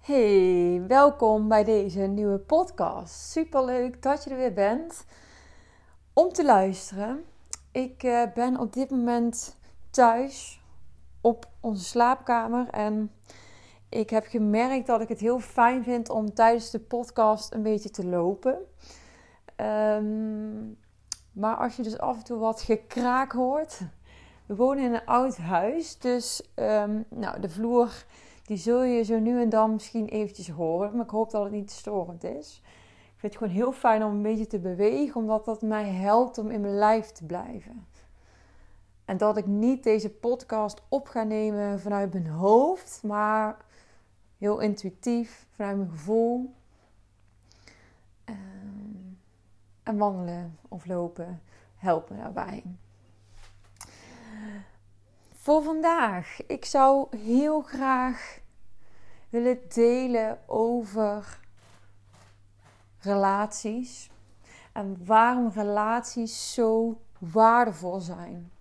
Hey, welkom bij deze nieuwe podcast. Super leuk dat je er weer bent om te luisteren. Ik uh, ben op dit moment thuis op onze slaapkamer en ik heb gemerkt dat ik het heel fijn vind om tijdens de podcast een beetje te lopen. Um, maar als je dus af en toe wat gekraak hoort. We wonen in een oud huis, dus um, nou, de vloer die zul je zo nu en dan misschien eventjes horen. Maar ik hoop dat het niet storend is. Ik vind het gewoon heel fijn om een beetje te bewegen, omdat dat mij helpt om in mijn lijf te blijven. En dat ik niet deze podcast op ga nemen vanuit mijn hoofd, maar heel intuïtief, vanuit mijn gevoel. Ehm, en wandelen of lopen helpen daarbij. Voor vandaag, ik zou heel graag willen delen over relaties en waarom relaties zo waardevol zijn.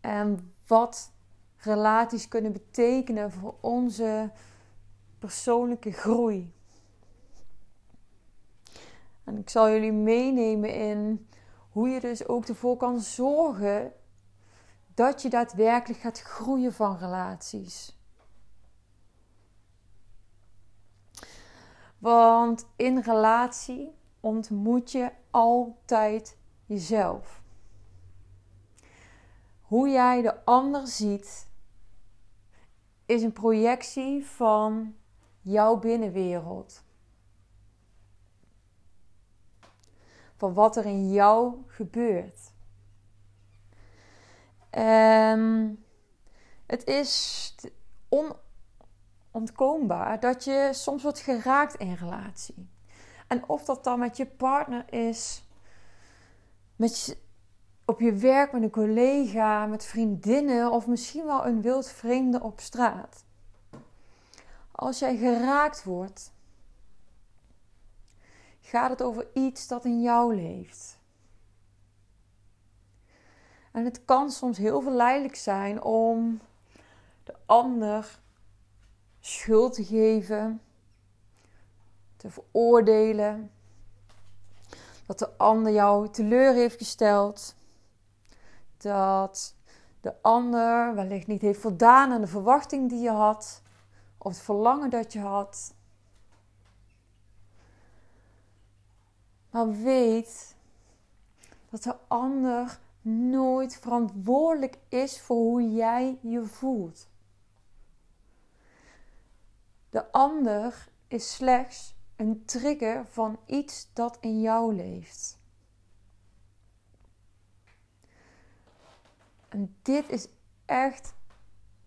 En wat relaties kunnen betekenen voor onze persoonlijke groei. En ik zal jullie meenemen in hoe je dus ook ervoor kan zorgen dat je daadwerkelijk gaat groeien van relaties. Want in relatie ontmoet je altijd jezelf. Hoe jij de ander ziet, is een projectie van jouw binnenwereld. Van wat er in jou gebeurt. En het is on ontkoombaar dat je soms wordt geraakt in relatie. En of dat dan met je partner is, met je, op je werk met een collega, met vriendinnen of misschien wel een wild vreemde op straat. Als jij geraakt wordt, gaat het over iets dat in jou leeft. En het kan soms heel verleidelijk zijn om de ander schuld te geven, te veroordelen, dat de ander jou teleur heeft gesteld, dat de ander wellicht niet heeft voldaan aan de verwachting die je had, of het verlangen dat je had. Maar weet dat de ander nooit verantwoordelijk is voor hoe jij je voelt. De ander is slechts een trigger van iets dat in jou leeft. En dit is echt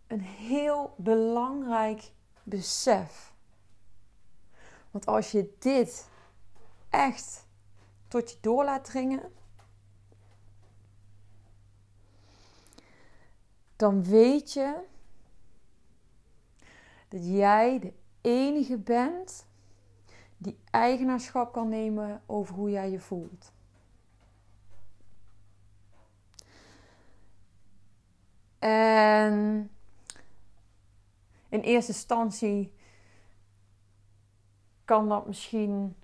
een heel belangrijk besef. Want als je dit echt tot je door laat dringen, dan weet je dat jij de enige bent die eigenaarschap kan nemen over hoe jij je voelt. En in eerste instantie kan dat misschien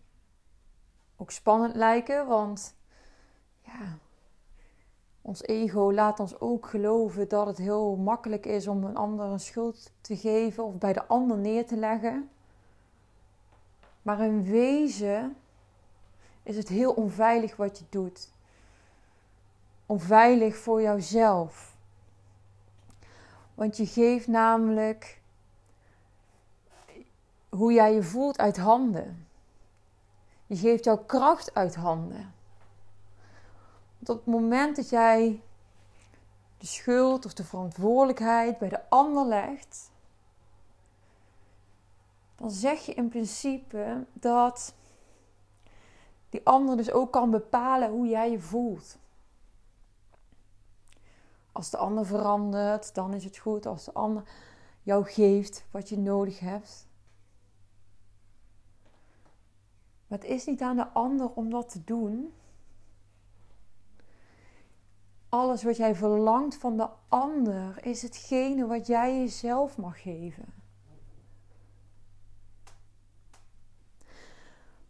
ook spannend lijken, want ja, ons ego laat ons ook geloven dat het heel makkelijk is om een ander een schuld te geven of bij de ander neer te leggen. Maar in wezen is het heel onveilig wat je doet. Onveilig voor jouzelf. Want je geeft namelijk hoe jij je voelt uit handen. Je geeft jouw kracht uit handen. Want op het moment dat jij de schuld of de verantwoordelijkheid bij de ander legt, dan zeg je in principe dat die ander dus ook kan bepalen hoe jij je voelt. Als de ander verandert, dan is het goed. Als de ander jou geeft wat je nodig hebt. Maar het is niet aan de ander om dat te doen alles wat jij verlangt van de ander is hetgene wat jij jezelf mag geven.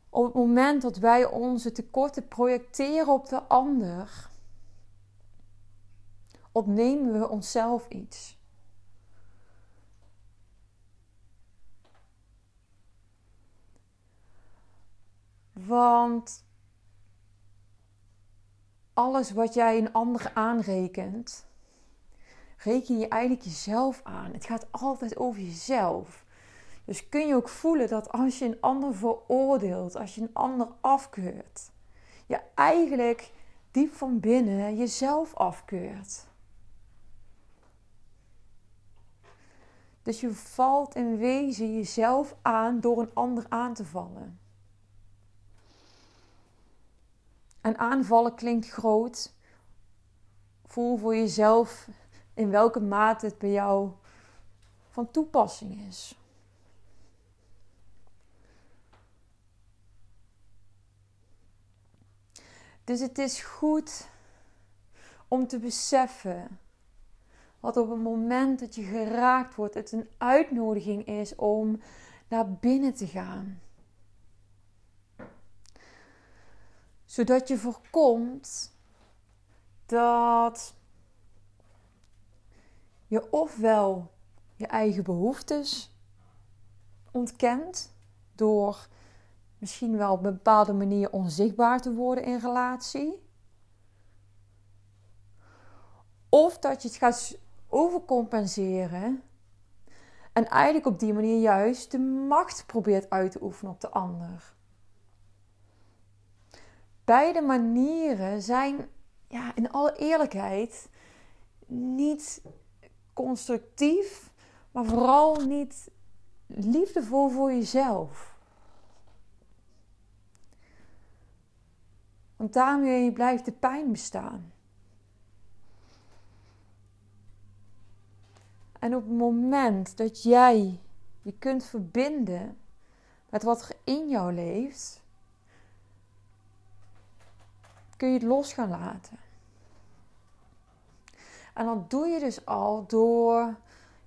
Op het moment dat wij onze tekorten projecteren op de ander, opnemen we onszelf iets. Want alles wat jij een ander aanrekent, reken je eigenlijk jezelf aan. Het gaat altijd over jezelf. Dus kun je ook voelen dat als je een ander veroordeelt, als je een ander afkeurt, je eigenlijk diep van binnen jezelf afkeurt. Dus je valt in wezen jezelf aan door een ander aan te vallen. En aanvallen klinkt groot. Voel voor jezelf in welke mate het bij jou van toepassing is. Dus het is goed om te beseffen wat op het moment dat je geraakt wordt, het een uitnodiging is om naar binnen te gaan. Zodat je voorkomt dat je ofwel je eigen behoeftes ontkent door misschien wel op een bepaalde manier onzichtbaar te worden in relatie. Of dat je het gaat overcompenseren en eigenlijk op die manier juist de macht probeert uit te oefenen op de ander. Beide manieren zijn, ja, in alle eerlijkheid, niet constructief, maar vooral niet liefdevol voor jezelf. Want daarmee blijft de pijn bestaan. En op het moment dat jij je kunt verbinden met wat er in jou leeft, kun je het los gaan laten. En dat doe je dus al door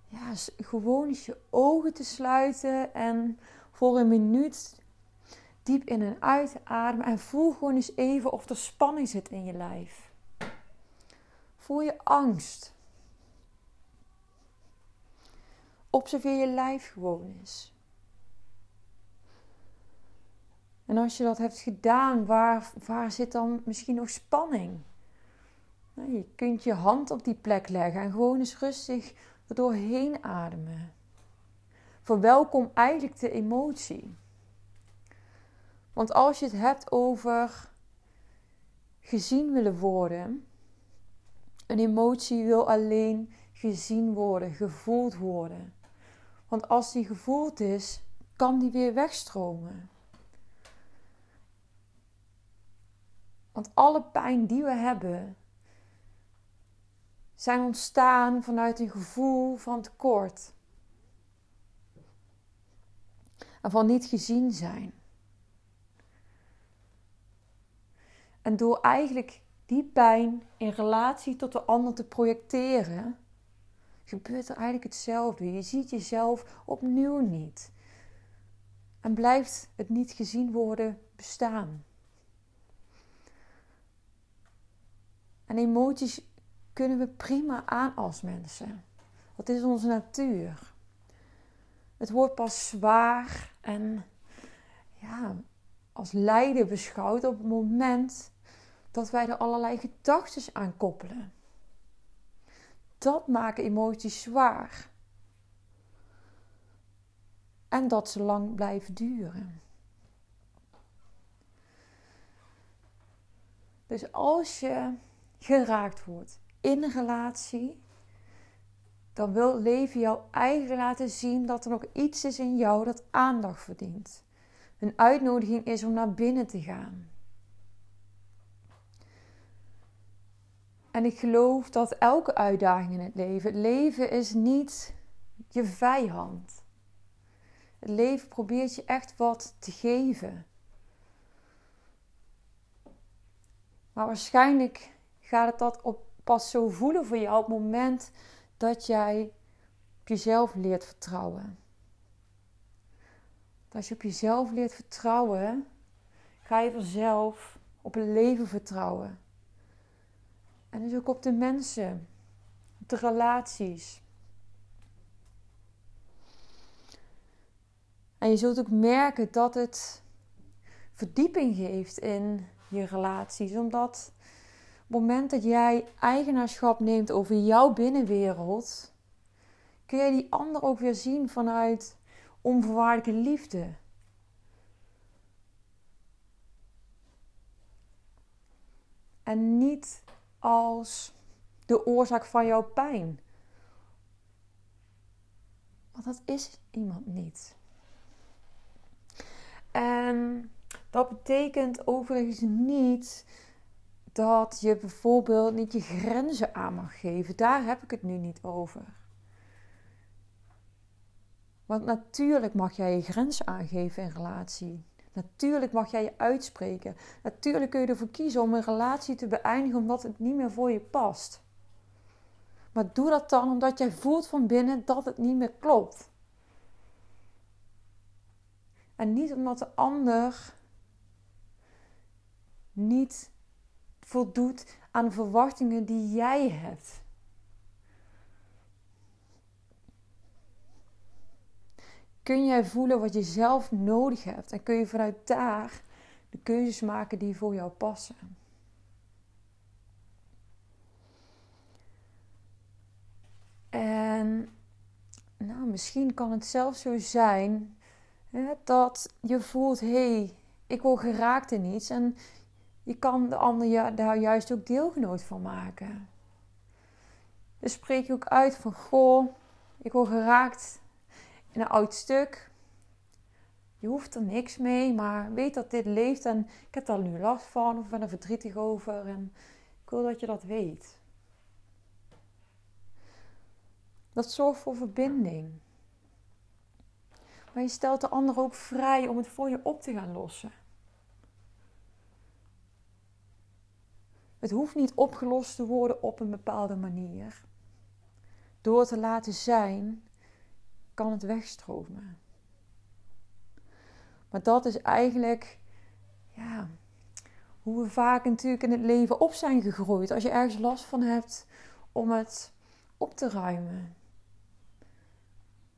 ja, gewoon eens je ogen te sluiten en voor een minuut diep in en uit te ademen. En voel gewoon eens even of er spanning zit in je lijf. Voel je angst. Observeer je lijf gewoon eens. En als je dat hebt gedaan, waar, waar zit dan misschien nog spanning? Nou, je kunt je hand op die plek leggen en gewoon eens rustig er doorheen ademen. Verwelkom eigenlijk de emotie. Want als je het hebt over gezien willen worden, een emotie wil alleen gezien worden, gevoeld worden. Want als die gevoeld is, kan die weer wegstromen. Want alle pijn die we hebben, zijn ontstaan vanuit een gevoel van tekort. En van niet gezien zijn. En door eigenlijk die pijn in relatie tot de ander te projecteren, gebeurt er eigenlijk hetzelfde. Je ziet jezelf opnieuw niet. En blijft het niet gezien worden bestaan. En emoties kunnen we prima aan als mensen. Dat is onze natuur. Het wordt pas zwaar en ja, als lijden beschouwd op het moment dat wij er allerlei gedachten aan koppelen. Dat maken emoties zwaar. En dat ze lang blijven duren. Dus als je geraakt wordt in een relatie, dan wil leven jou eigenlijk laten zien dat er nog iets is in jou dat aandacht verdient. Een uitnodiging is om naar binnen te gaan. En ik geloof dat elke uitdaging in het leven, het leven is niet je vijand. Het leven probeert je echt wat te geven. Maar waarschijnlijk gaat het dat op, pas zo voelen voor jou op het moment dat jij op jezelf leert vertrouwen. als je op jezelf leert vertrouwen, ga je vanzelf op het leven vertrouwen. En dus ook op de mensen, op de relaties. En je zult ook merken dat het verdieping geeft in je relaties. Omdat moment dat jij eigenaarschap neemt over jouw binnenwereld, kun je die ander ook weer zien vanuit onvoorwaardelijke liefde. En niet als de oorzaak van jouw pijn. Want dat is iemand niet. En dat betekent overigens niet dat je bijvoorbeeld niet je grenzen aan mag geven. Daar heb ik het nu niet over. Want natuurlijk mag jij je grenzen aangeven in relatie. Natuurlijk mag jij je uitspreken. Natuurlijk kun je ervoor kiezen om een relatie te beëindigen omdat het niet meer voor je past. Maar doe dat dan omdat jij voelt van binnen dat het niet meer klopt. En niet omdat de ander niet voldoet aan verwachtingen die jij hebt. kun jij voelen wat je zelf nodig hebt en kun je vanuit daar de keuzes maken die voor jou passen. En nou, misschien kan het zelfs zo zijn hè, dat je voelt: hé, hey, ik word geraakt in iets. En je kan de ander daar juist ook deelgenoot van maken. Dus spreek je ook uit van: goh, ik word geraakt in een oud stuk. Je hoeft er niks mee, maar weet dat dit leeft en ik heb daar nu last van of ben er verdrietig over en ik wil dat je dat weet. Dat zorgt voor verbinding. Maar je stelt de ander ook vrij om het voor je op te gaan lossen. Het hoeft niet opgelost te worden op een bepaalde manier. Door te laten zijn, kan het wegstromen. Maar dat is eigenlijk ja, hoe we vaak natuurlijk in het leven op zijn gegroeid. Als je ergens last van hebt om het op te ruimen.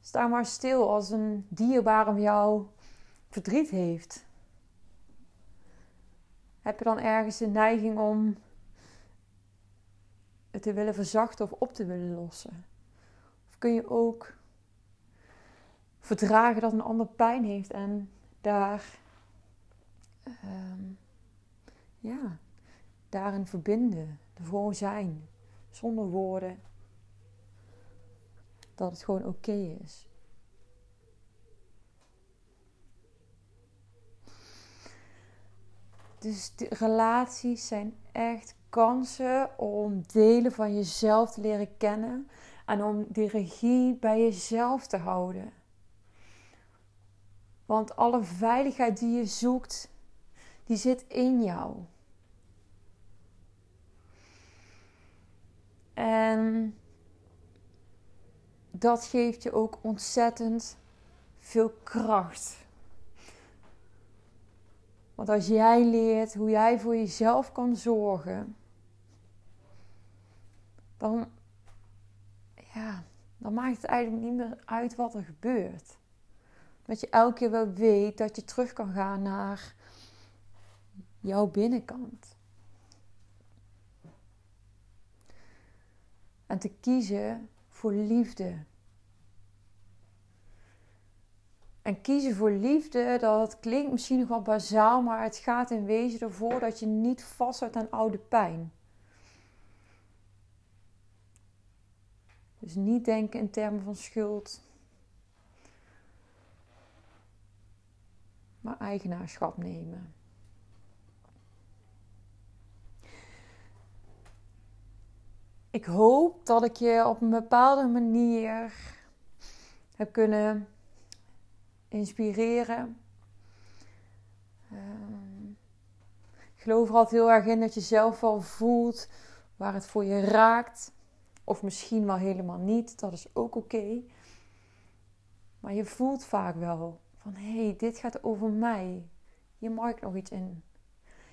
Sta maar stil als een dierbare van jou verdriet heeft. Heb je dan ergens de neiging om te willen verzachten of op te willen lossen? Of kun je ook verdragen dat een ander pijn heeft en daar, um, ja, daarin verbinden, ervoor zijn, zonder woorden, dat het gewoon oké is. Dus de relaties zijn echt kansen om delen van jezelf te leren kennen en om die regie bij jezelf te houden. Want alle veiligheid die je zoekt, die zit in jou. En dat geeft je ook ontzettend veel kracht. Want als jij leert hoe jij voor jezelf kan zorgen, dan, ja, dan maakt het eigenlijk niet meer uit wat er gebeurt. Dat je elke keer wel weet dat je terug kan gaan naar jouw binnenkant. En te kiezen voor liefde. En kiezen voor liefde, dat klinkt misschien nog wel bazaal, maar het gaat in wezen ervoor dat je niet vasthoudt aan oude pijn. Dus niet denken in termen van schuld, maar eigenaarschap nemen. Ik hoop dat ik je op een bepaalde manier heb kunnen inspireren. Ehm, ik geloof er altijd heel erg in dat je zelf wel voelt waar het voor je raakt. Of misschien wel helemaal niet, dat is ook oké. Maar je voelt vaak wel van hé, hey, dit gaat over mij. je mag nog iets in.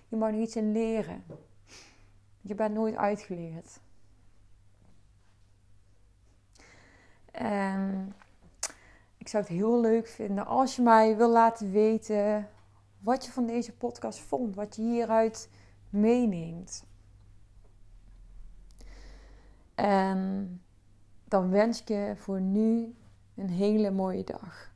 Je mag nog iets in leren. Je bent nooit uitgeleerd. En ik zou het heel leuk vinden als je mij wil laten weten wat je van deze podcast vond, wat je hieruit meeneemt. En dan wens ik je voor nu een hele mooie dag.